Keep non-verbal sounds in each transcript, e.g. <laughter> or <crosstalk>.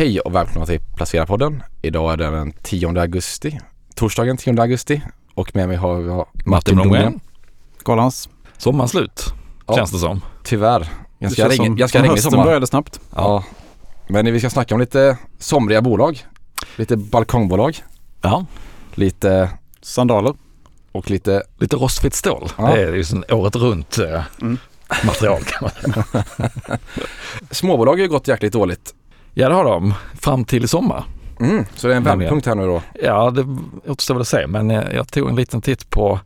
Hej och välkomna till Placera-podden. Idag är det den 10 augusti, torsdagen 10 augusti och med mig har vi har Martin Blomgren. Karl-Hans. Sommaren slut, Ja. känns det som. Tyvärr, ganska, regnig hösten sommar. började snabbt. Ja. Men vi ska snacka om lite somriga bolag. Lite balkongbolag, Ja, lite Sandaler. och lite lite rostfritt stål. Ja. Det är ju sån året runt eh, Mm. material kan man säga. <laughs> småbolag har ju gått jäkligt dåligt. Ja, det har de. Fram till i sommar. Mm, så det är en vändpunkt här nu då. Ja, det återstår väl att se, men eh, jag tog en liten titt på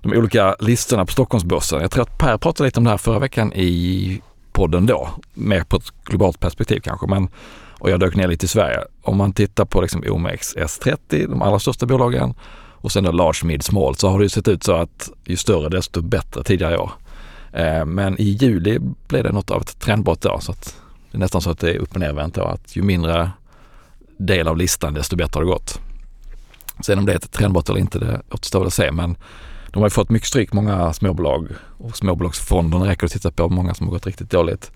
de olika listorna på Stockholmsbörsen. Jag tror att Per pratade lite om det här förra veckan i podden då, mer på ett globalt perspektiv kanske, men och jag dök ner lite i Sverige. Om man tittar på liksom OMX S30, de allra största bolagen och sen då large, mid, small så har det ju sett ut så att ju större desto bättre tidigare i år. Eh, Men i juli blev det något av ett trendbrott då, så att det är nästan så att det är upp och nervänt då, att ju mindre del av listan desto bättre har det gått. Sen om det är ett trendbrott eller inte, det återstår väl att se. Men de har ju fått mycket stryk, många småbolag och småbolagsfonderna räcker att titta på, många som har gått riktigt dåligt.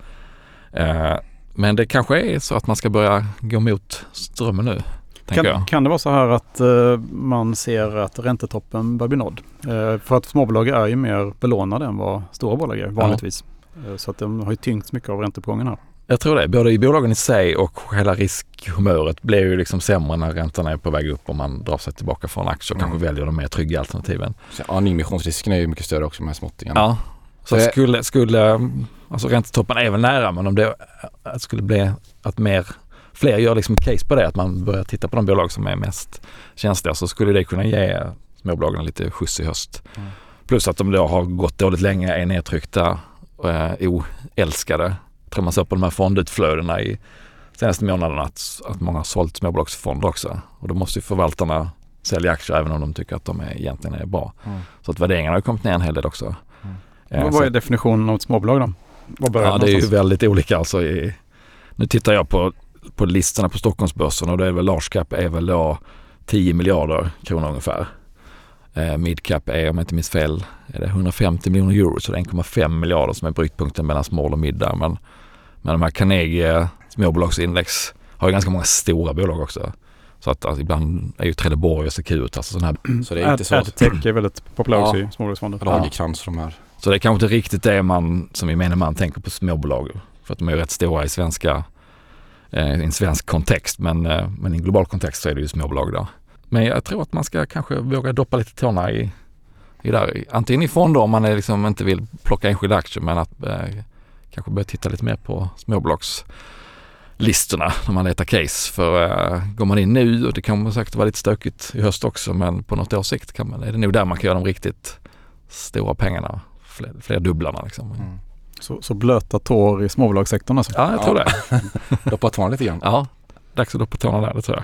Eh, men det kanske är så att man ska börja gå mot strömmen nu, Kan, kan det vara så här att eh, man ser att räntetoppen börjar bli nådd? Eh, för att småbolag är ju mer belånade än vad stora bolag är vanligtvis. Eh, så att de har ju tyngts mycket av ränteuppgången här. Jag tror det. Både i bolagen i sig och hela riskhumöret blir ju liksom sämre när räntorna är på väg upp och man drar sig tillbaka från aktier och Mm. kanske väljer de mer trygga alternativen. Ja, nyemissionsrisken är ju mycket större också med småttingarna. Ja, så Det- skulle, skulle, alltså räntetoppen är väl nära men om det skulle bli att mer, fler gör liksom case på det, att man börjar titta på de bolag som är mest känsliga så skulle det kunna ge småbolagen lite skjuts i höst. Mm. Plus att de då har gått dåligt länge, är nedtryckta, eh, oälskade. Tror man såg på de här fondutflödena i senaste månaderna att, att många har sålt småbolagsfonder också. Och då måste ju förvaltarna sälja aktier även om de tycker att de är, egentligen är bra. Mm. Så att värderingarna har kommit ner en hel del också. Mm. Eh, vad är definitionen av ett småbolag då? Vad börjar Ja, det är ju väldigt olika alltså. I, nu tittar jag på, på listorna på Stockholmsbörsen och det är väl large cap är väl då 10 miljarder kronor ungefär. Eh, mid cap är, om jag inte minns fel, är det 150 miljoner euro så det är 1,5 miljarder som är brytpunkten mellan small och mid där. Men, men de här Carnegie småbolagsindex har ju ganska många stora bolag också. Så att alltså, ibland är ju Trelleborg och Securitas och sådana här. Så det är inte så Adtech är väldigt populärt också Ja. i småbolagsfonder. Lagerkrans och de här. Så det är kanske inte riktigt det man, som gemene man tänker på småbolag. För att de är ju rätt stora i svenska, eh, i en svensk kontext. Men, eh, men i en global kontext så är det ju småbolag där. Men jag tror att man ska kanske våga doppa lite tårna i, i där. Antingen i fonder om man är liksom inte vill plocka enskilda aktier men att eh, kanske börja titta lite mer på småbolagslistorna när man letar case. För eh, går man in nu, och det kommer säkert vara lite stökigt i höst också, men på något års sikt kan man, är det nog där man kan göra de riktigt stora pengarna, fler, fler dubblarna liksom. Mm. Så, så blöta tår i småbolagssektorn alltså. Ja, jag tror Ja. det. <laughs> Doppa tårna lite grann. Ja, dags att doppa tårna där, det tror jag.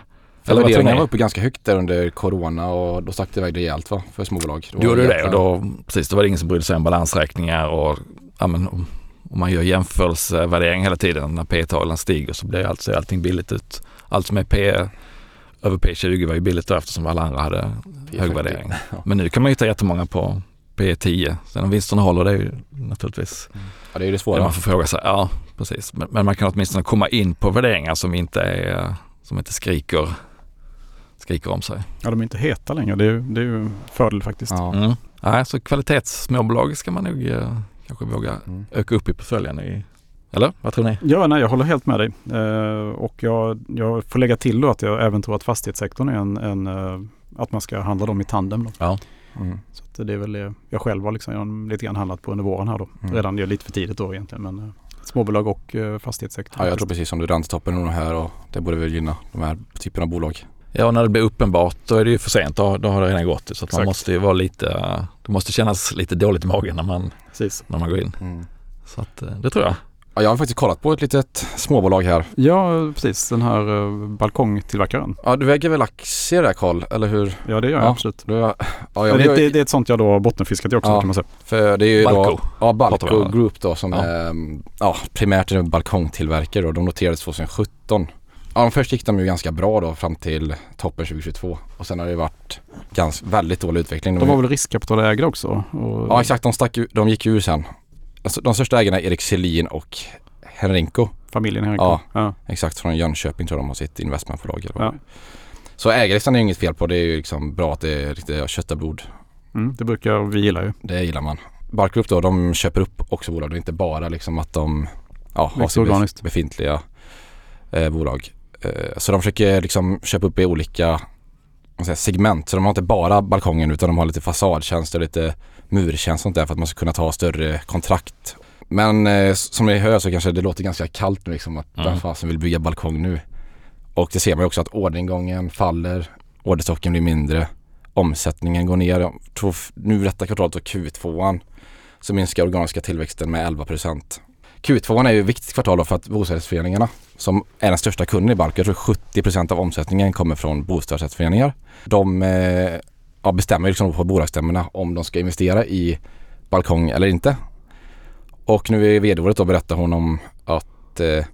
Eller värderingarna var uppe ganska högt där under Corona och då stack det iväg rejält va? För småbolag. Då gjorde det och då, precis, då var det ingen som brydde sig om balansräkningar och ja, men, om, man gör jämförelsevärdering hela tiden när P talen stiger så blir allt, ser allting billigt ut. Allt som är P över P20 var ju billigt då eftersom alla andra hade hög värdering. <laughs> Ja. Men nu kan man ju hitta jättemånga på P10. Sen om vinsterna håller det är ju naturligtvis Ja det är ju det det svåra. man får fråga sig. Ja, precis. Men, men man kan åtminstone komma in på värderingar som inte är, som inte skriker, skriker om sig. Ja, de är inte heta längre. Det är, ju- det är ju en fördel faktiskt. Ja. Mm. Nej, så kvalitetssmåbolag ska man nog eh, kanske våga Mm. öka upp i portföljen i. Eller vad tror ni? Ja, nej, jag håller helt med dig. Eh, och jag, jag får lägga till då att jag även tror att fastighetssektorn är en, en eh, att man ska handla dem i tandem. Då. Ja. Mm. Så det är väl det jag själv har liksom, lite grann handlat på under våren här då. Mm. Redan, lite för tidigt då egentligen men eh, småbolag och eh, fastighetssektorn. Ja jag tror precis som du, räntetoppen är nog här och det borde väl gynna de här typerna av bolag. Ja, och när det blir uppenbart då är det ju för sent. Då, då har det redan gått. Så att man måste ju vara lite, eh, det måste kännas lite dåligt i magen när man, Precis. när man går in. Mm. Så att, eh, det tror jag. Ja, jag har faktiskt kollat på ett litet småbolag här. Ja, precis. Den här uh, balkongtillverkaren. Ja du äger väl aktier där Karl, eller hur? Ja, det gör jag Ja. absolut. Du, ja, Ja, jag, det, jag, det, det är ett sånt jag då bottenfiskat i också Ja. kan man säga. för det är ju Balco. då Ja, Balco. Group då som Ja. är ja, primärt en balkongtillverkare då. De noterades 2017. Ja, de först gick de ju ganska bra då fram till toppen 2022 och sen har det varit ganska, väldigt dålig utveckling. De var väl riskkapitalägare också? Och, Ja exakt, de, stack, ju- de gick ju ur sen. Alltså, de största ägarna är Erik Selin och Henrinko. Familjen Henrik. Ja. ja. Exakt, från Jönköping tror jag de har sitt investmentbolag. Eller Ja. Så ägarlistan är ju inget fel på. Det är ju liksom bra att det är riktigt kött och blod. Mm, det brukar vi gilla ju. Det gillar man. Bark Group då, de köper upp också bolag. Det är inte bara liksom att de ja, har sina befintliga eh, bolag. Eh, så de försöker liksom köpa upp i olika segment. Så de har inte bara balkongen utan de har lite fasadtjänster, lite murtjänst och sånt där för att man ska kunna ta större kontrakt. Men eh, som ni hör så kanske det låter ganska kallt nu liksom att Mm. vem fasen vill bygga balkong nu? Och det ser man ju också att orderingången faller, orderstocken blir mindre, omsättningen går ner. Nu detta kvartalet och Q2an så minskar organiska tillväxten med 11 Q2 är ju ett viktigt kvartal för att bostadsrättsföreningarna som är den största kunden i Balk, jag tror 70% av omsättningen kommer från bostadsrättsföreningar. De eh, ja, bestämmer liksom på bolagsstämmorna om de ska investera i balkong eller inte. Och nu i vd-året då berättar hon om att eh,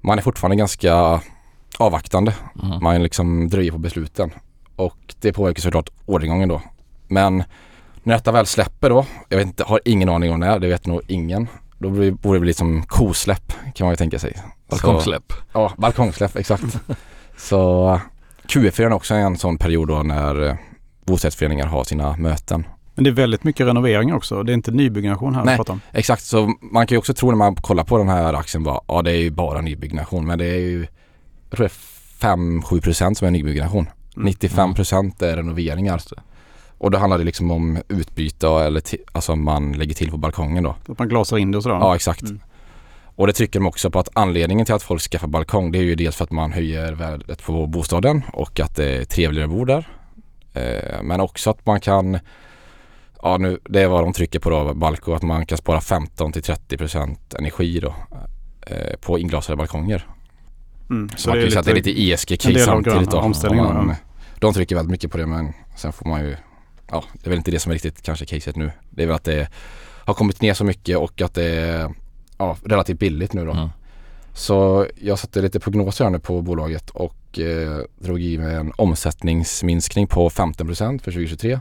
man är fortfarande ganska avvaktande. Mm. Man liksom dröjer på besluten. Och det påverkar såklart orderingången då. Men när detta väl släpper då, jag vet inte, har ingen aning om när, det vet nog ingen. Då borde det bli som kosläpp kan man ju tänka sig. Balkongsläpp. Så, ja, balkongsläpp, exakt. <laughs> Så QF är också en sån period då när eh, bostadsrättsföreningar har sina möten. Men det är väldigt mycket renovering också. Det är inte nybyggnation här Nej. om. Exakt, så man kan ju också tro när man kollar på den här aktien bara, ja det är ju bara nybyggnation men det är ju, jag tror det är 5-7 procent som är nybyggnation. Mm. 95 procent är renoveringar. Och då handlar det liksom om utbyte eller alltså man lägger till på balkongen då. Att man glasar in det och sådär. Ja exakt. Mm. Och det trycker de också på att anledningen till att folk skaffar balkong det är ju dels för att man höjer värdet på bostaden och att det är trevligare att bo där. Eh, men också att man kan, ja nu, det är vad de trycker på då, Balko, att man kan spara 15 till 30 procent energi då eh, på inglasade balkonger. Mm. Så, man kan ju säga att det är lite ESG-case av samtidigt då. omställningen, men, ja. De trycker väldigt mycket på det men sen får man ju, ja det är väl inte det som är riktigt kanske caset nu. Det är väl att det har kommit ner så mycket och att det är ja, relativt billigt nu då. Mm. Så jag satte lite prognoser här nu på bolaget och eh, drog i med en omsättningsminskning på 15% för 2023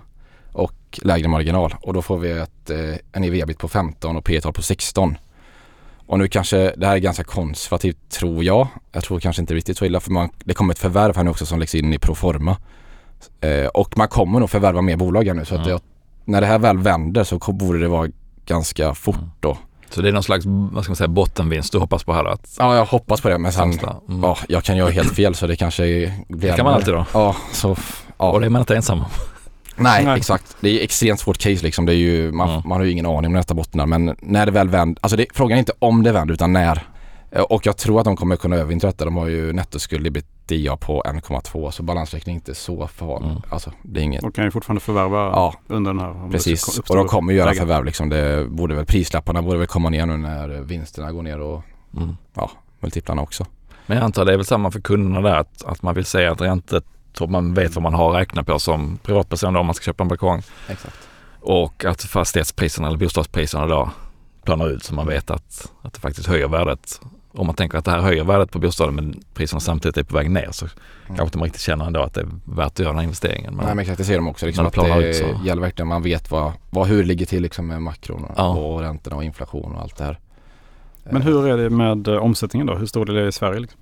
och lägre marginal och då får vi ett, eh, en EV-bit på 15 och P-tal på 16. Och nu kanske, det här är ganska konservativt tror jag. Jag tror kanske inte riktigt så illa för man, det kommer ett förvärv här nu också som läggs in i Proforma. Eh, och man kommer nog förvärva mer bolag här nu så att jag, när det här väl vänder så borde det vara ganska fort Mm. då. Så det är någon slags, vad ska man säga, bottenvinst du hoppas på här? Att Ja, jag hoppas på det men sen. Mm. Ja, jag kan göra helt fel så det kanske blir Det kan man alltid då. Ja, så ja. Och det är man inte ensam om. Nej, Nej. exakt. Det är extremt svårt case liksom. Det är ju, man, Mm. man har ju ingen aning om när detta bottnar men när det väl vänder, alltså det, frågan är inte om det vänder utan när. Eh, Och jag tror att de kommer kunna övervintra detta. De har ju nettoskuld ebitda på 1,2 så balansräkning är inte så farlig. Mm. Alltså det är inget. Och kan ju fortfarande förvärva Ja, under den här. precis. Och de kommer göra läge. förvärv liksom. Det borde väl, prislapparna borde väl komma ner nu när vinsterna går ner och Mm. multiplarna också. Men jag antar det är väl samma för kunderna där att, att man vill säga att räntet man vet vad man har att räkna på som privatperson då, om man ska köpa en balkong. Exakt. Och att fastighetspriserna eller bostadspriserna då planar ut så man vet att, att det faktiskt höjer värdet. Om man tänker att det här höjer värdet på bostaden men priserna samtidigt är på väg ner så kanske inte man riktigt känner ändå att det är värt att göra den här investeringen. Men, Nej men exakt det ser de också liksom att det ut så. gäller verkligen man vet vad, vad, hur det ligger till liksom med makron och, Ja. och räntorna och inflation och allt det här. Men Eh, hur är det med eh, omsättningen då? Hur stor är det i Sverige? Liksom?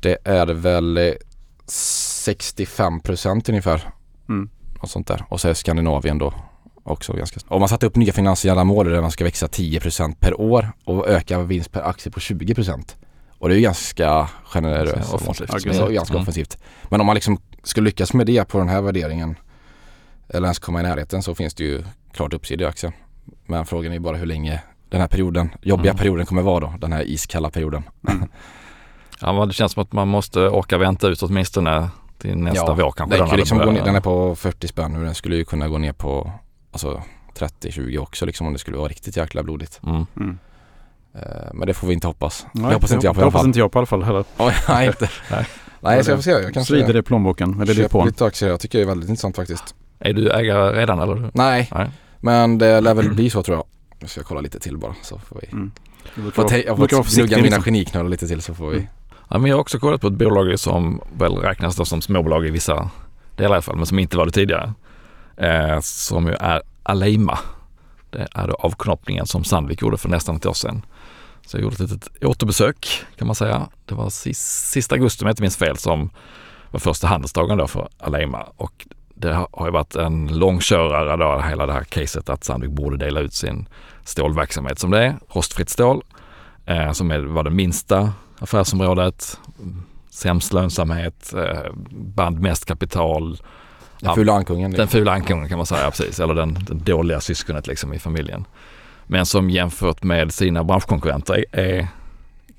Det är väl eh, 65 procent ungefär. Mm. Och sånt där. Och så är Skandinavien då också ganska Om man satte upp nya finansiella mål där man ska växa 10 procent per år och öka vinst per aktie på 20 procent. Och det är ju ganska generöst. Offensivt. Ja, ganska, Mm. offensivt. Men om man liksom skulle lyckas med det på den här värderingen eller ens komma i närheten så finns det ju klart uppsida i aktien. Men frågan är ju bara hur länge den här perioden, jobbiga Mm. perioden kommer vara då. Den här iskalla perioden. ja, men det känns som att man måste orka vänta ut åtminstone till nästa Ja, vår kanske. Den, liksom ner, den är på 40 spänn nu. Den skulle ju kunna gå ner på alltså 30-20 också liksom om det skulle vara riktigt jäkla blodigt. Mm. Mm. Eh, men det får vi inte hoppas. Nej, det hoppas inte jag på i det alla hoppas fall. inte jag på i alla fall heller. <laughs> Oj, nej, <laughs> inte. Nej. nej, så jag får se. Jag kanske Svider det i plånboken, men det är köper depån. lite aktier. Jag tycker det är väldigt intressant faktiskt. Är du ägare redan eller? Nej, Nej. men det lär väl bli så tror jag. Nu ska jag kolla lite till bara så får vi. Mm. Det brukar Får jag får gnugga mina liksom. geniknölar lite till så får vi. Mm. Ja, men jag har också kollat på ett bolag som väl räknas då som småbolag i vissa delar i alla fall, men som inte var det tidigare. Eh, som ju är Aleima. Det är då avknoppningen som Sandvik gjorde för nästan ett år sedan. Så jag gjorde ett litet återbesök kan man säga. Det var sista augusti om jag inte minns fel som var första handelsdagen då för Aleima och det har ju varit en långkörare då, hela det här caset att Sandvik borde dela ut sin stålverksamhet som det är, rostfritt stål, eh, som är, var det minsta affärsområdet, sämst lönsamhet, eh, band mest kapital. Den fula ankungen. Den fula ankungen kan man säga, precis. Eller den, den dåliga syskonet liksom i familjen. Men som jämfört med sina branschkonkurrenter är,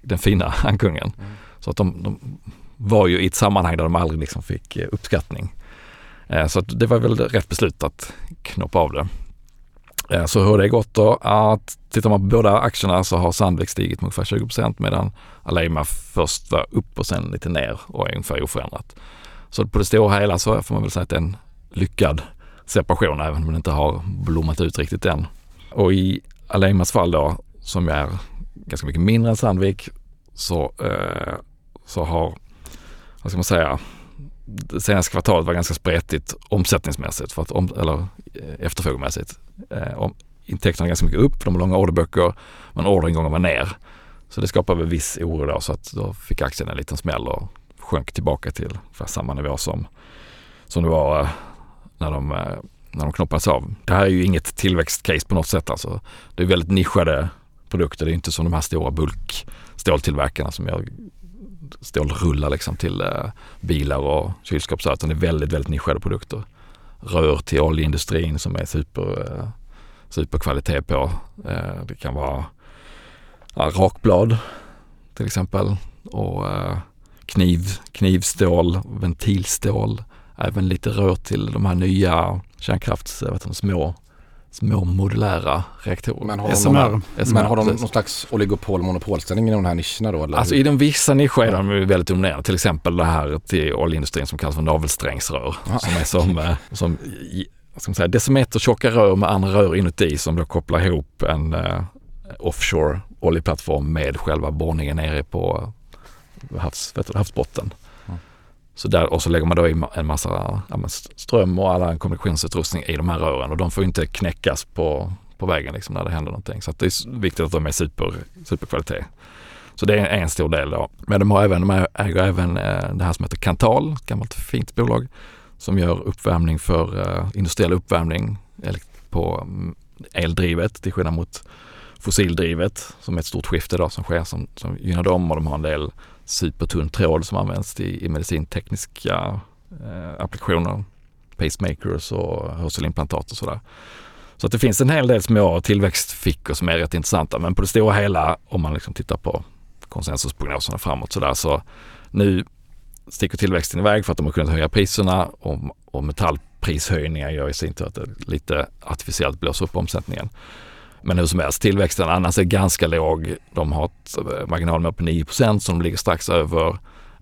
den fina <laughs> ankungen. Mm. Så att de, de, var ju i ett sammanhang där de aldrig liksom fick eh, uppskattning. Eh, så det var väl rätt beslut att knoppa av det. Eh, så hur det gått då? Att tittar man på båda aktierna så har Sandvik stigit med ungefär 20% medan Alema först var upp och sen lite ner och är ungefär oförändrat. Så på det stora hela så får man väl säga att det är en lyckad separation även om den inte har blommat ut riktigt än. Och i Alemas fall då, som är ganska mycket mindre än Sandvik, så, eh, så har, vad ska man säga, det senaste kvartalet var ganska spretigt omsättningsmässigt, för att om, eller eh, efterfrågemässigt. Eh, om, intäkterna ganska mycket upp, de har långa orderböcker, men orderingången var ner. Så det skapade väl viss oro då, så att då fick aktien en liten smäll och sjönk tillbaka till samma nivå som, som det var eh, när de, eh, när de knoppades av. Det här är ju inget tillväxtcase på något sätt alltså. Det är väldigt nischade produkter. Det är inte som de här stora bulkståltillverkarna som gör stålrullar liksom till eh, bilar och kylskåp så utan det är väldigt, väldigt nischade produkter. Rör till oljeindustrin som är super, superkvalitet på. Det kan vara ja, rakblad till exempel och kniv, knivstål, ventilstål, även lite rör till de här nya kärnkrafts, vet du, små små modulära reaktorer. Men har de, SMR. Någon, SMR, men har de någon slags oligopol monopolställning i de här nischerna då? Eller? Alltså i de vissa nischer är de väldigt dominerande. Till exempel det här till oljeindustrin som kallas för navelsträngsrör. Ja. Som är som, eh, som ska man säga, decimeter tjocka rör med andra rör inuti som då kopplar ihop en uh, offshore oljeplattform med själva borrningen nere på havs, du, havsbotten. Så där, och så lägger man då i en massa ja, ström och all kommunikationsutrustning i de här rören och de får inte knäckas på, på vägen liksom när det händer någonting. Så det är viktigt att de är super, superkvalitet. Så det är en stor del då. Men de, har även, de äger även eh, det här som heter Kantal, ett gammalt fint bolag som gör uppvärmning för uh, industriell uppvärmning på mm, eldrivet till skillnad mot fossildrivet som är ett stort skifte då som sker som, som gynnar dem och de har en del supertunn tråd som används i, i medicintekniska eh, applikationer. Pacemakers och hörselimplantat och sådär. Så att det finns en hel del små tillväxtfickor som är rätt intressanta. Men på det stora hela, om man liksom tittar på konsensusprognoserna framåt sådär, så nu sticker tillväxten iväg för att de har kunnat höja priserna och, och metallprishöjningar gör i sin tur att det lite artificiellt blåser upp omsättningen. Men hur som helst, tillväxten annars är ganska låg. De har ett eh, marginalmål på 9 som de ligger strax över.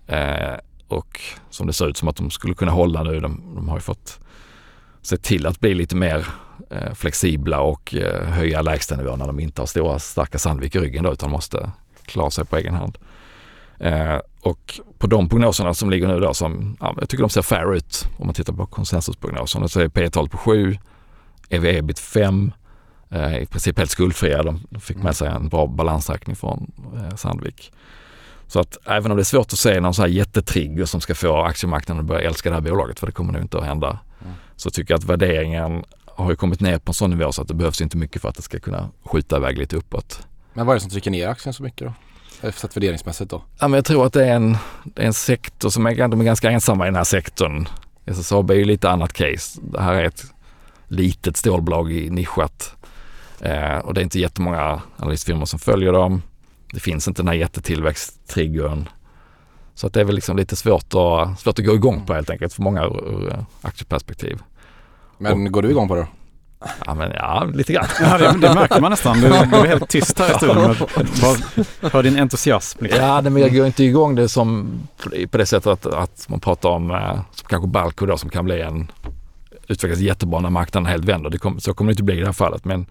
Eh, och som det ser ut som att de skulle kunna hålla nu. De, de har ju fått se till att bli lite mer eh, flexibla och eh, höja lägstanivån när de inte har stora starka Sandvik i ryggen då, utan måste klara sig på egen hand. Eh, och på de prognoserna som ligger nu då som, ja, jag tycker de ser fair ut om man tittar på konsensusprognoserna så är P talet på 7, EV-ebit 5, i princip helt skuldfria. De, fick med sig en bra balansräkning från eh, Sandvik. Så att även om det är svårt att se någon sån här jättetrigger som ska få aktiemarknaden att börja älska det här bolaget, för det kommer nog inte att hända, mm. så tycker jag att värderingen har ju kommit ner på en sån nivå så att det behövs inte mycket för att det ska kunna skjuta iväg lite uppåt. Men vad är det som trycker ner aktien så mycket då? Sett värderingsmässigt då? Ja, men jag tror att det är en, det är en sektor som är, de är ganska ensamma i den här sektorn. SSAB är ju lite annat case. Det här är ett litet stålbolag i nischat Eh, och det är inte jättemånga analysfirmor som följer dem. Det finns inte den här jättetillväxttriggern. Så att det är väl liksom lite svårt att, svårt att gå igång på helt enkelt för många ur, ur aktieperspektiv. Men och, går du igång på det? Ja, men, ja lite grann. Ja, det, det märker man nästan. Du, du är helt tyst här i studion. Hör din entusiasm. Liksom. Ja, men jag går inte igång det som på det sättet att, att man pratar om eh, som kanske Balco då som kan bli en utvecklas jättebra när marknaden helt vänder. Det kom, så kommer det inte bli i det här fallet. Men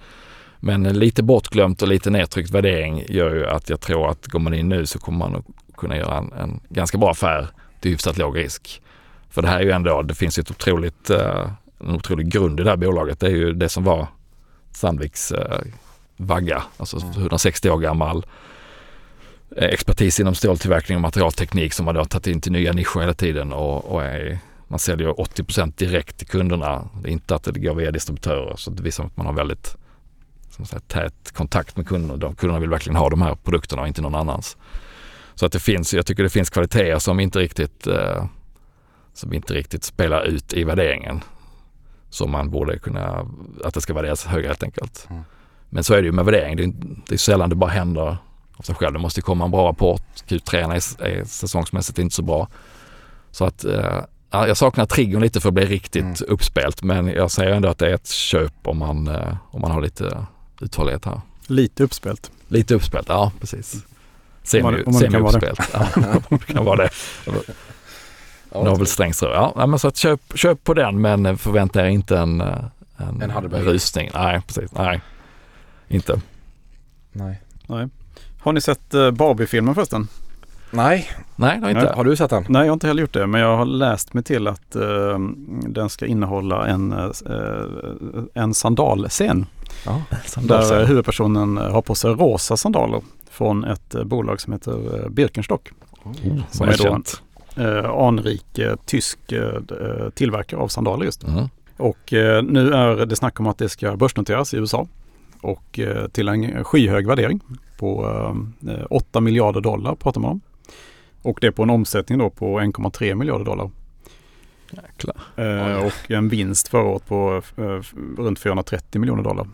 men lite bortglömt och lite nedtryckt värdering gör ju att jag tror att går man in nu så kommer man att kunna göra en, en ganska bra affär till hyfsat låg risk. För det här är ju ändå, det finns ju ett otroligt, uh, en otrolig grund i det här bolaget. Det är ju det som var Sandviks uh, vagga, alltså mm. 160 år gammal eh, expertis inom ståltillverkning och materialteknik som har då tagit in till nya nischer hela tiden och, och är, man säljer 80% direkt till kunderna. Det är inte att det går via distributörer så det visar att man har väldigt som sagt, tät kontakt med kunderna. De kunderna vill verkligen ha de här produkterna och inte någon annans. Så att det finns, jag tycker det finns kvaliteter som inte riktigt, eh, som inte riktigt spelar ut i värderingen. Som man borde kunna, att det ska värderas högre helt enkelt. Mm. Men så är det ju med värdering. Det är, det är sällan det bara händer av sig själv. Det måste komma en bra rapport. Q3 är, är säsongsmässigt inte så bra. Så att eh, ja, jag saknar triggern lite för att bli riktigt Mm. uppspelt. Men jag säger ändå att det är ett köp om man, eh, om man har lite uthållighet här. Lite uppspelt. Lite uppspelt, ja precis. Om man- Semi, om man kan vara. Ja, det kan vara det. Navelsträng så. Ja, nej, men så att köp, köp på den men förvänta er inte en, en, En rusning. Nej, precis. Nej, inte. Nej. Har ni sett eh, Barbie-filmen förresten? Nej, Nej, det har inte. har du sett den? Nej, jag har inte heller gjort det, men jag har läst mig till att eh, den ska innehålla en, eh, en sandalscen. Ja, Där eh, huvudpersonen har på sig rosa sandaler från ett eh, bolag som heter eh, Birkenstock. oh, som är då Eh, anrik eh, tysk eh, eh, tillverkare av sandaler just. Mm. Och eh, nu är det snack om att det ska börsnoteras i USA. Och eh, till en skyhög värdering på eh, 8 miljarder dollar pratar man om. Och det är på en omsättning då på 1,3 miljarder dollar. Jäklar. Eh, och en vinst förra året på eh, runt 430 miljoner dollar.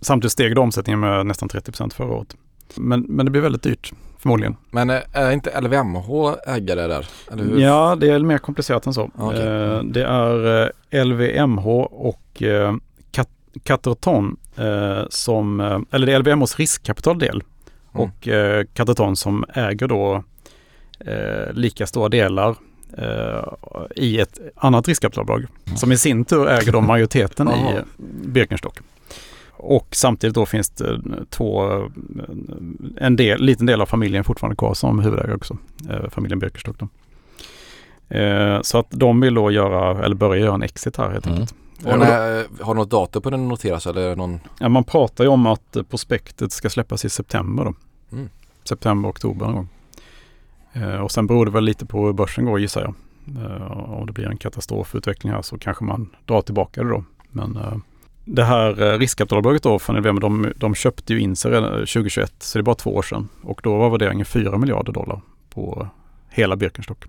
Samtidigt steg då omsättningen med nästan 30 procent förra året. Men, men det blir väldigt dyrt förmodligen. Men eh, är inte LVMH ägare där? Ja, det är mer komplicerat än så. Okej. Eh, det är LVMH och eh, Cat- Caterton eh, som, eh, eller det är LVMHs riskkapitaldel Mm. och Caterton som äger då eh, lika stora delar eh, i ett annat riskkapitalbolag som i sin tur äger då majoriteten i Birkenstock. Och samtidigt då finns det två, en del, liten del av familjen fortfarande kvar som huvudägare också, eh, familjen Birkenstock då. Eh, så att de vill då göra, eller börja göra en exit här helt Mm. enkelt. Eh, och när, har du något datum på den noteras eller någon? Ja, man pratar ju om att prospektet ska släppas i september då. Mm. September, oktober någon gång. Eh, och sen beror det väl lite på hur börsen går gissar jag. Eh, om det blir en katastrofutveckling här så kanske man drar tillbaka det då. Men eh, det här riskkapitalbolaget då från LVM, de, de köpte ju in sig redan 2021, så det är bara två år sedan. Och då var värderingen 4 miljarder dollar på hela Birkenstock.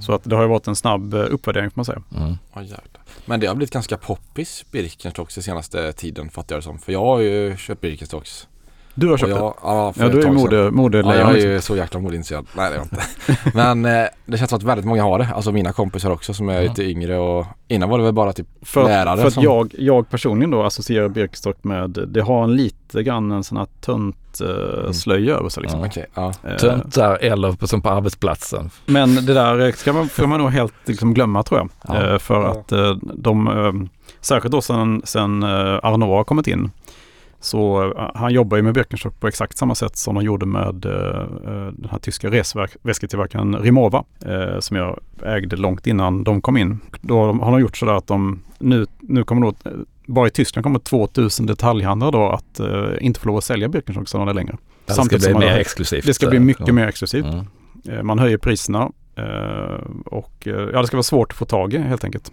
Så att det har ju varit en snabb uppvärdering får man säga. Mm. Åh, jävlar. Men det har blivit ganska poppis Birkenstocks den senaste tiden fattar jag det som. För jag har ju köpt Birkenstocks. Du har köpt det? jag, ja, för Ja, du är mode, Ja, modelejon. jag är liksom. ju så jäkla modeintresserad. Nej det är jag inte. <laughs> Men eh, det känns som att väldigt många har det. Alltså mina kompisar också som är Ja. lite yngre och innan var det väl bara typ För, lärare för att som- jag, jag personligen då associerar Birkenstock med, det har en lite grann en sån här tunt eh, slöja över sig liksom. Ja. Okej, ja. Eh, Töntar eller på, som på arbetsplatsen. Men det där ska man, ska man nog helt liksom glömma tror jag. Ja. Eh, för Ja. att eh, de, eh, särskilt då sen, sen eh, Arnault har kommit in, så eh, han jobbar ju med Birkenstock på exakt samma sätt som de gjorde med eh, eh, den här tyska resväsketillverkaren Rimowa, eh, som jag ägde långt innan de kom in. Då har de gjort sådär att de nu, nu kommer då, eh, bara i Tyskland kommer 2000 detaljhandlare då att eh, inte få lov att sälja Birkenstock sådana längre. Det ska Samtidigt bli mer har- exklusivt. Det ska bli mycket ja. mer exklusivt. Mm. Man höjer priserna och ja, det ska vara svårt att få tag i helt enkelt.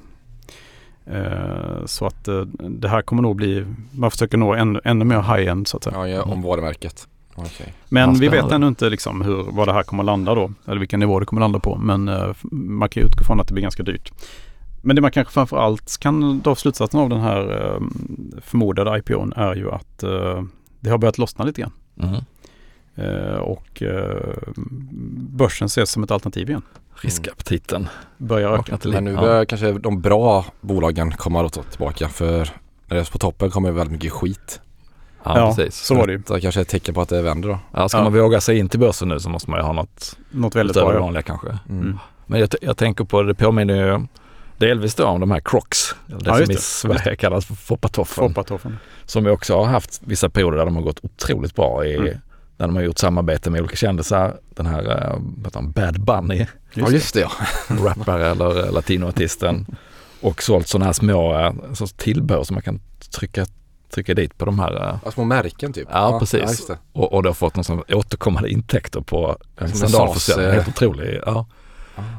Eh, Så att eh, det här kommer nog bli, man försöker nå ännu, ännu mer high-end så att säga. ja, ja om varumärket. Okej. Men Ja, vi vet ännu inte liksom hur, vad det här kommer landa då, eller vilken nivå det kommer landa på. Men eh, man kan ju utgå från att det blir ganska dyrt. Men det man kanske framför allt kan dra slutsatsen av den här förmodade IPOn är ju att det har börjat lossna lite grann. Mm. Eh, Och eh, börsen ses som ett alternativ igen. Riskaptiten Börjar öka. Men nu börjar kanske de bra bolagen komma tillbaka för när det är på toppen kommer det väldigt mycket skit. Ja, Ja, precis. så var det ju. Det kanske är ett tecken på att det vänder då. Ja, ska Ja. man våga sig in till börsen nu så måste man ju ha något Något väldigt bra. det ja. vanliga kanske. Mm. Men jag, jag tänker på, det påminner ju delvis då om de här Crocs. Det Ja, som just i det. Sverige kallas för foppatoffen. Foppatoffen. Som vi också har haft vissa perioder där de har gått otroligt bra i, Mm. När de har gjort samarbete med olika kändisar. Den här han, Bad Bunny, Ja just det ja. rappare eller eh, latinoartisten. Och sålt sådana här små uh, sorts tillbehör som man kan trycka trycka dit på de här eh, Ja, små märken typ. Ja, precis. just det. och, och då fått någon sån återkommande intäkter på sandalförsäljning. Eh, Helt otrolig. Ja.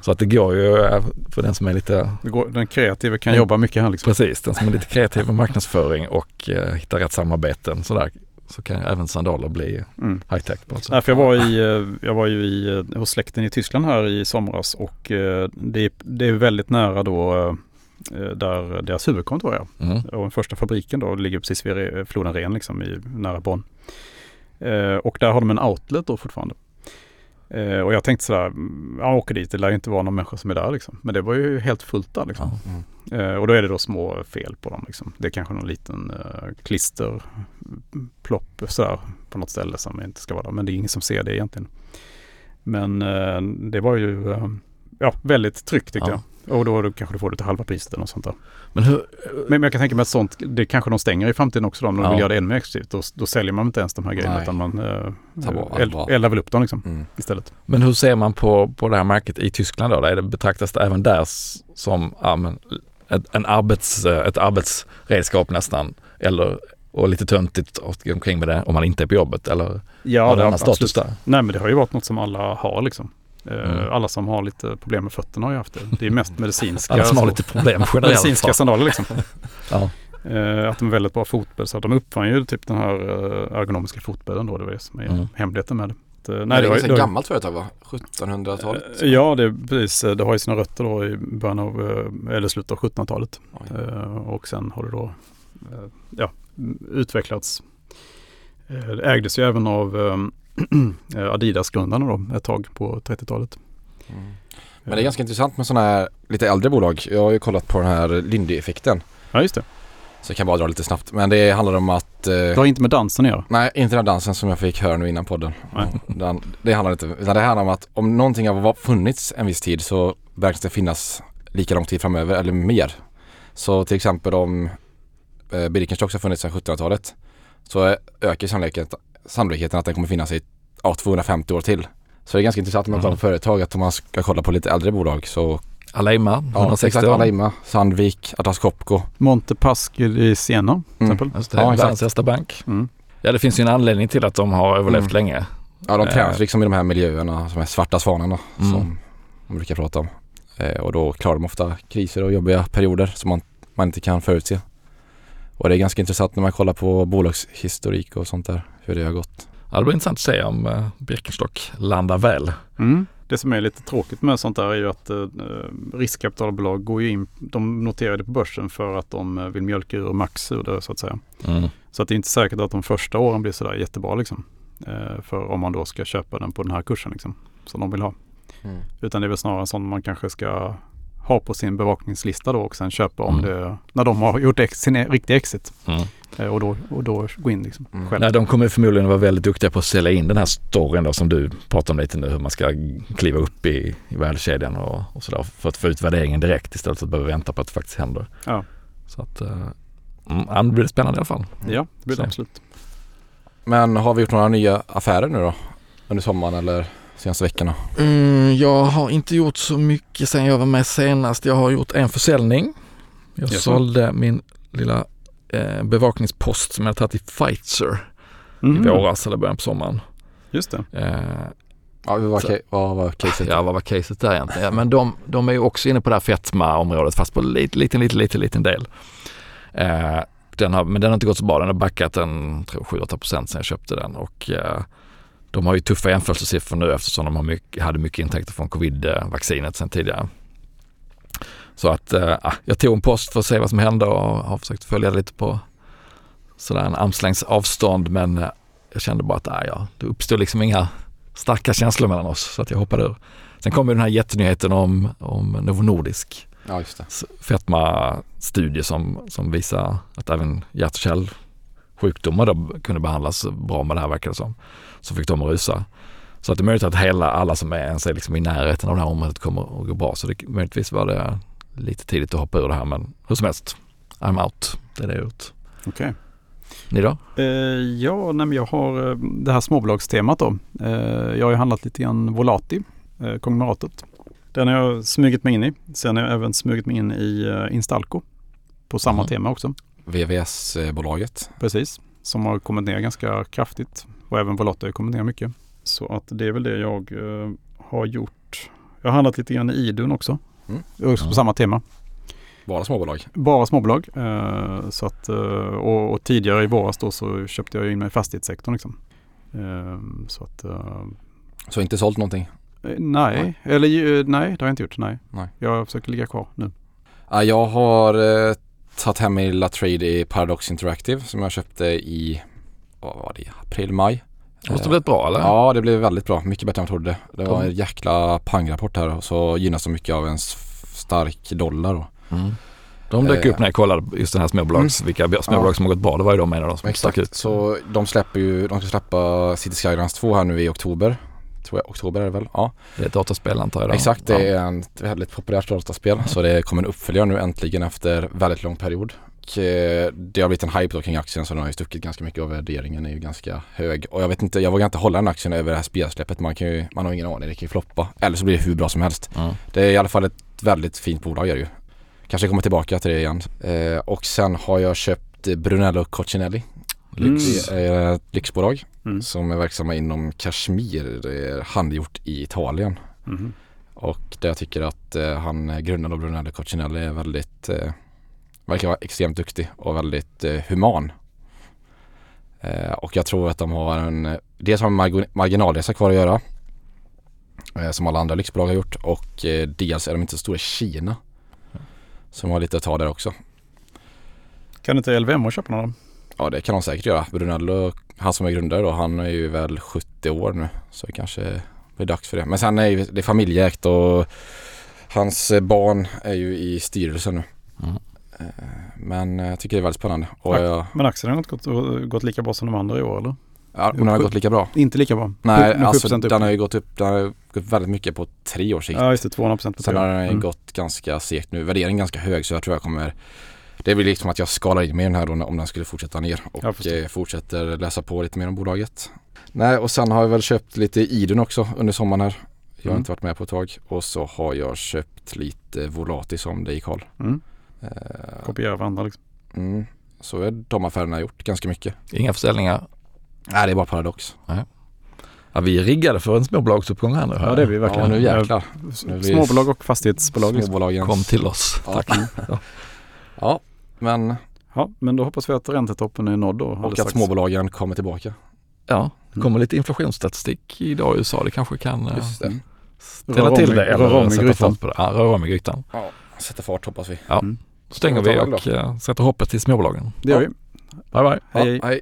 Så att det går ju eh, för den som är lite, Det går, den kreativa kan jobba mycket här liksom. precis, den som är lite kreativ med marknadsföring och eh, hittar rätt samarbeten sådär, så kan även sandaler bli Mm. high tech på något sätt. Nej, för jag, var i, eh, jag var ju i, eh, hos släkten i Tyskland här i somras och eh, det, är- det är väldigt nära då där deras huvudkontor är. Mm. Och den första fabriken då ligger precis vid floden Ren liksom i, nära Bonn. Och där har de en outlet då fortfarande. Eh, och jag tänkte sådär, mm, jag åker dit, det lär ju inte vara någon människa som är där liksom. Men det var ju helt fullt där liksom. Mm. Eh, och då är det då små fel på dem liksom. Det är kanske någon liten eh, klister plopp sådär på något ställe som inte ska vara där. Men det är ingen som ser det egentligen. Men eh, det var ju eh, ja, väldigt tryggt tyckte Ja. jag. Och då, då kanske du får det till halva priset eller något sånt där. Men hur, Men, men jag kan tänka mig att sånt, det kanske de stänger i framtiden också då, om de Ja. vill göra det ännu mer exklusivt. Då, då säljer man inte ens de här grejerna Nej. utan man eh, eld, eldar väl upp dem liksom Mm. istället. men hur ser man på, på det här märket i Tyskland då? Är det, betraktas det även där som ja, men, ett, en arbets, eh, ett arbetsredskap nästan? Eller, och lite töntigt att gå omkring med det om man inte är på jobbet? Eller Ja, har det har status där? Nej men det har ju varit något som alla har liksom. Eh, Mm. Alla som har lite problem med fötterna har ju haft det. Det är mest medicinska. Alla som har lite problem <laughs> generellt. medicinska sandaler liksom. <laughs> Ja. Eh, att de är väldigt bra fotbädd. Så de uppfann ju typ den här eh, ergonomiska fotbädden då. Det var det som är Mm. hemligheten med det. Nej, nej, det är ett var, gammalt företag va? 1700-talet? Eh, Ja, det, precis, det har ju sina rötter då i början av, eller slutet av 1700-talet. Oj. Eh, Och sen har det då ja, utvecklats. Det ägdes ju även av eh, <clears throat> Adidas-grundarna då ett tag på 30-talet. Mm. Men det är ganska intressant med sådana här lite äldre bolag. Jag har ju kollat på den här Lindy-effekten. Ja, just det. Så jag kan bara dra lite snabbt. Men det handlar om att... Eh, Det har inte med dansen att göra. nej, inte den dansen som jag fick höra nu innan podden. Nej. Den, det handlar inte Utan det handlar om att om någonting har funnits en viss tid så beräknas det finnas lika lång tid framöver eller mer. Så till exempel om eh, Birkenstocks har funnits sedan 1700-talet så eh, ökar sannolikheten, sannolikheten att den kommer finnas i ja, 250 år till. Så det är ganska intressant om man tar Mhm. ett företag att om man ska kolla på lite äldre bolag så Aleima, Ja, 160 exakt. år. Alaima, Sandvik, Atlas Copco. Montepaschi i Siena till Mm. exempel. Just det, Ja, världens exakt. största bank. Mm. Ja, det finns ju en anledning till att de har överlevt Mm. länge. Ja, de tränas Eh. liksom i de här miljöerna som är svarta svanarna Mm. som man brukar prata om. Eh, och då klarar de ofta kriser och jobbiga perioder som man, man inte kan förutse. Och det är ganska intressant när man kollar på bolagshistorik och sånt där, hur det har gått. Ja, det blir intressant att se om eh, Birkenstock landar väl. Mm. Det som är lite tråkigt med sånt där är ju att eh, riskkapitalbolag går ju in, de noterar det på börsen för att de eh, vill mjölka ur max ur det så att säga. Mm. Så att det är inte säkert att de första åren blir sådär jättebra liksom. Eh, för om man då ska köpa den på den här kursen liksom, som de vill ha. Utan det är väl snarare en sån man kanske ska ha på sin bevakningslista då och sen köpa om Mm. det, när de har gjort ex, sin riktiga exit. Mm. Eh, och, då, och då gå in liksom Mm. själv. Nej, de kommer förmodligen vara väldigt duktiga på att sälja in den här storyn då som du pratar om lite nu, hur man ska kliva upp i, i värdekedjan och, och sådär för att få ut värderingen direkt istället för att behöva vänta på att det faktiskt händer. Ja. Så att, eh, mm, ja, det blir spännande i alla fall. Ja, det blir det absolut. Men har vi gjort några nya affärer nu då? Under sommaren eller senaste veckorna? Mm, jag har inte gjort så mycket sen jag var med senast. Jag har gjort en försäljning. Jag Jaså? sålde min lilla eh, bevakningspost som jag tagit i Pfizer Mm. i våras eller början på sommaren. Just det. Eh, Ja, vad var, Så- vad var caset? Ja, vad var caset där egentligen? Ja, men de, de är ju också inne på det här fetma-området fast på lite, liten, liten, liten, liten del. Eh, den har, men den har inte gått så bra. Den har backat en 7-8 procent sen jag köpte den och eh, de har ju tuffa jämförelsesiffror nu eftersom de har mycket, hade mycket intäkter från covid-vaccinet sen tidigare. Så att ah, jag tog en post för att se vad som hände och har försökt följa det lite på sådär en armslängds avstånd men eh, jag kände bara att ah, ja, det uppstod liksom inga starka känslor mellan oss så att jag hoppade ur. Sen kom ju den här jättenyheten om, om Novo Nordisk Ja, fetma-studie som, som visar att även hjärt och kärlsjukdomar då kunde behandlas bra med det här verkar det som. Så fick de rusa. Så att det är möjligt att hela, alla som är ens är liksom i närheten av det här området kommer att gå bra. Så det, möjligtvis var det lite tidigt att hoppa ur det här men hur som helst, I'm out. Det är det jag gjort. Okej. Ni då? Eh, ja, nej, jag har eh, det här småbolagstemat då. Eh, jag har ju handlat lite grann Volati, eh, konglomeratet. Den har jag smugit mig in i. Sen har jag även smugit mig in i eh, Instalco på samma Mhm. tema också. VVS-bolaget. Precis, som har kommit ner ganska kraftigt och även Volotta har kommit ner mycket. Så att det är väl det jag eh, har gjort. Jag har handlat lite grann i Idun också. Mm. Också på Ja. samma tema. Bara småbolag. Bara småbolag. Eh, så att, eh, och, och tidigare i våras då så köpte jag in mig i fastighetssektorn. Liksom. Eh, så att, eh, Så inte sålt någonting. eh, nej, eller eh, nej det har jag inte gjort. Nej. Nej. Jag försöker ligga kvar nu. Ja, Jag har eh, tagit hem min lilla trade i Paradox Interactive som jag köpte i, vad var det, april, maj. Det måste blivit bra eller? Ja, det blev väldigt bra. Mycket bättre än jag trodde. Det var en jäkla pangrapport här och så gynnas de mycket av en stark dollar då. Mm. De dök Eh. upp när jag kollade just den här småbolags, vilka småbolag Ja. som har gått bra. Det var ju de en av dem som stack ut. Så de släpper ju, de ska släppa City Skylines 2 här nu i oktober. Tror jag, oktober är det väl? Ja, Det är ett dataspel antar jag. då. exakt. Det Ja. är ett väldigt populärt dataspel. Så det kommer en uppföljare nu äntligen efter väldigt lång period. Och eh, det har blivit en hype då kring aktien så den har ju stuckit ganska mycket och värderingen är ju ganska hög. Och jag vet inte, jag vågar inte hålla den aktien över det här spelsläppet. Man, kan ju, man har ingen aning, det kan ju floppa. Eller så blir det hur bra som helst. Mm. Det är i alla fall ett väldigt fint bolag är det ju. Kanske kommer tillbaka till det igen. Eh, och sen har jag köpt Brunello Cucinelli. Lyx, eh, ett lyxbolag Mm. som är verksamma inom Kashmir. Det är handgjort i Italien. Mhm. Och där jag tycker att eh, han, grundaren av Brunello Cucinelli är väldigt, eh, verkar vara extremt duktig och väldigt eh, human. Eh, och jag tror att de har en, dels har de en marg- marginalresa kvar att göra. Eh, som alla andra lyxbolag har gjort och eh, dels är de inte så stora i Kina. Som har lite att ta där också. Kan inte LVM köpa några? Ja det kan de säkert göra. Brunello, han som är grundare då, han är ju väl 70 år nu. Så det kanske blir dags för det. Men sen är ju det familjeägt och hans barn är ju i styrelsen nu. Mm. Eh, Men jag tycker det är väldigt spännande. Jag, Men aktien har inte gått, gått lika bra som de andra i år eller? ja, hon har gått lika bra. Inte lika bra. Nej, alltså 7% upp. den har ju gått upp, den har gått väldigt mycket på tre års sikt. Ja just det, 200 procent på Sen tre har år. den ju Mm. gått ganska segt nu. Värderingen är ganska hög så jag tror jag kommer Det blir liksom att jag skalar in mig i den här då om den skulle fortsätta ner Jag och eh, fortsätter läsa på lite mer om bolaget. Nej och sen har jag väl köpt lite Idun också under sommaren här. Jag har Mm. inte varit med på ett tag och så har jag köpt lite Volatis om dig Karl. Mm. Eh, Kopiera varandra liksom. mm, så är de affärerna gjort ganska mycket. Inga försäljningar. Nej det är bara Paradox. Ja, vi är riggade för en småbolagsuppgång här nu. Ja det är vi verkligen. Ja nu jäklar. Nu är Småbolag och fastighetsbolag. Liksom. Småbolagen. Kom till oss. Ja. Tack. Ja men Ja, men då hoppas vi att räntetoppen är nådd då. och att småbolagen kommer tillbaka. Ja, det kommer lite inflationsstatistik idag i USA. Det kanske kan eh, Just det. Mm. ställa Rör till det rör om eller i grytan. fart på det. Ja, rör om i grytan. Ja, sätta fart hoppas vi. Ja. Mm. Då stänger vi och eh, sätter hoppet till småbolagen. Det gör vi. Bye bye. Hej, hej.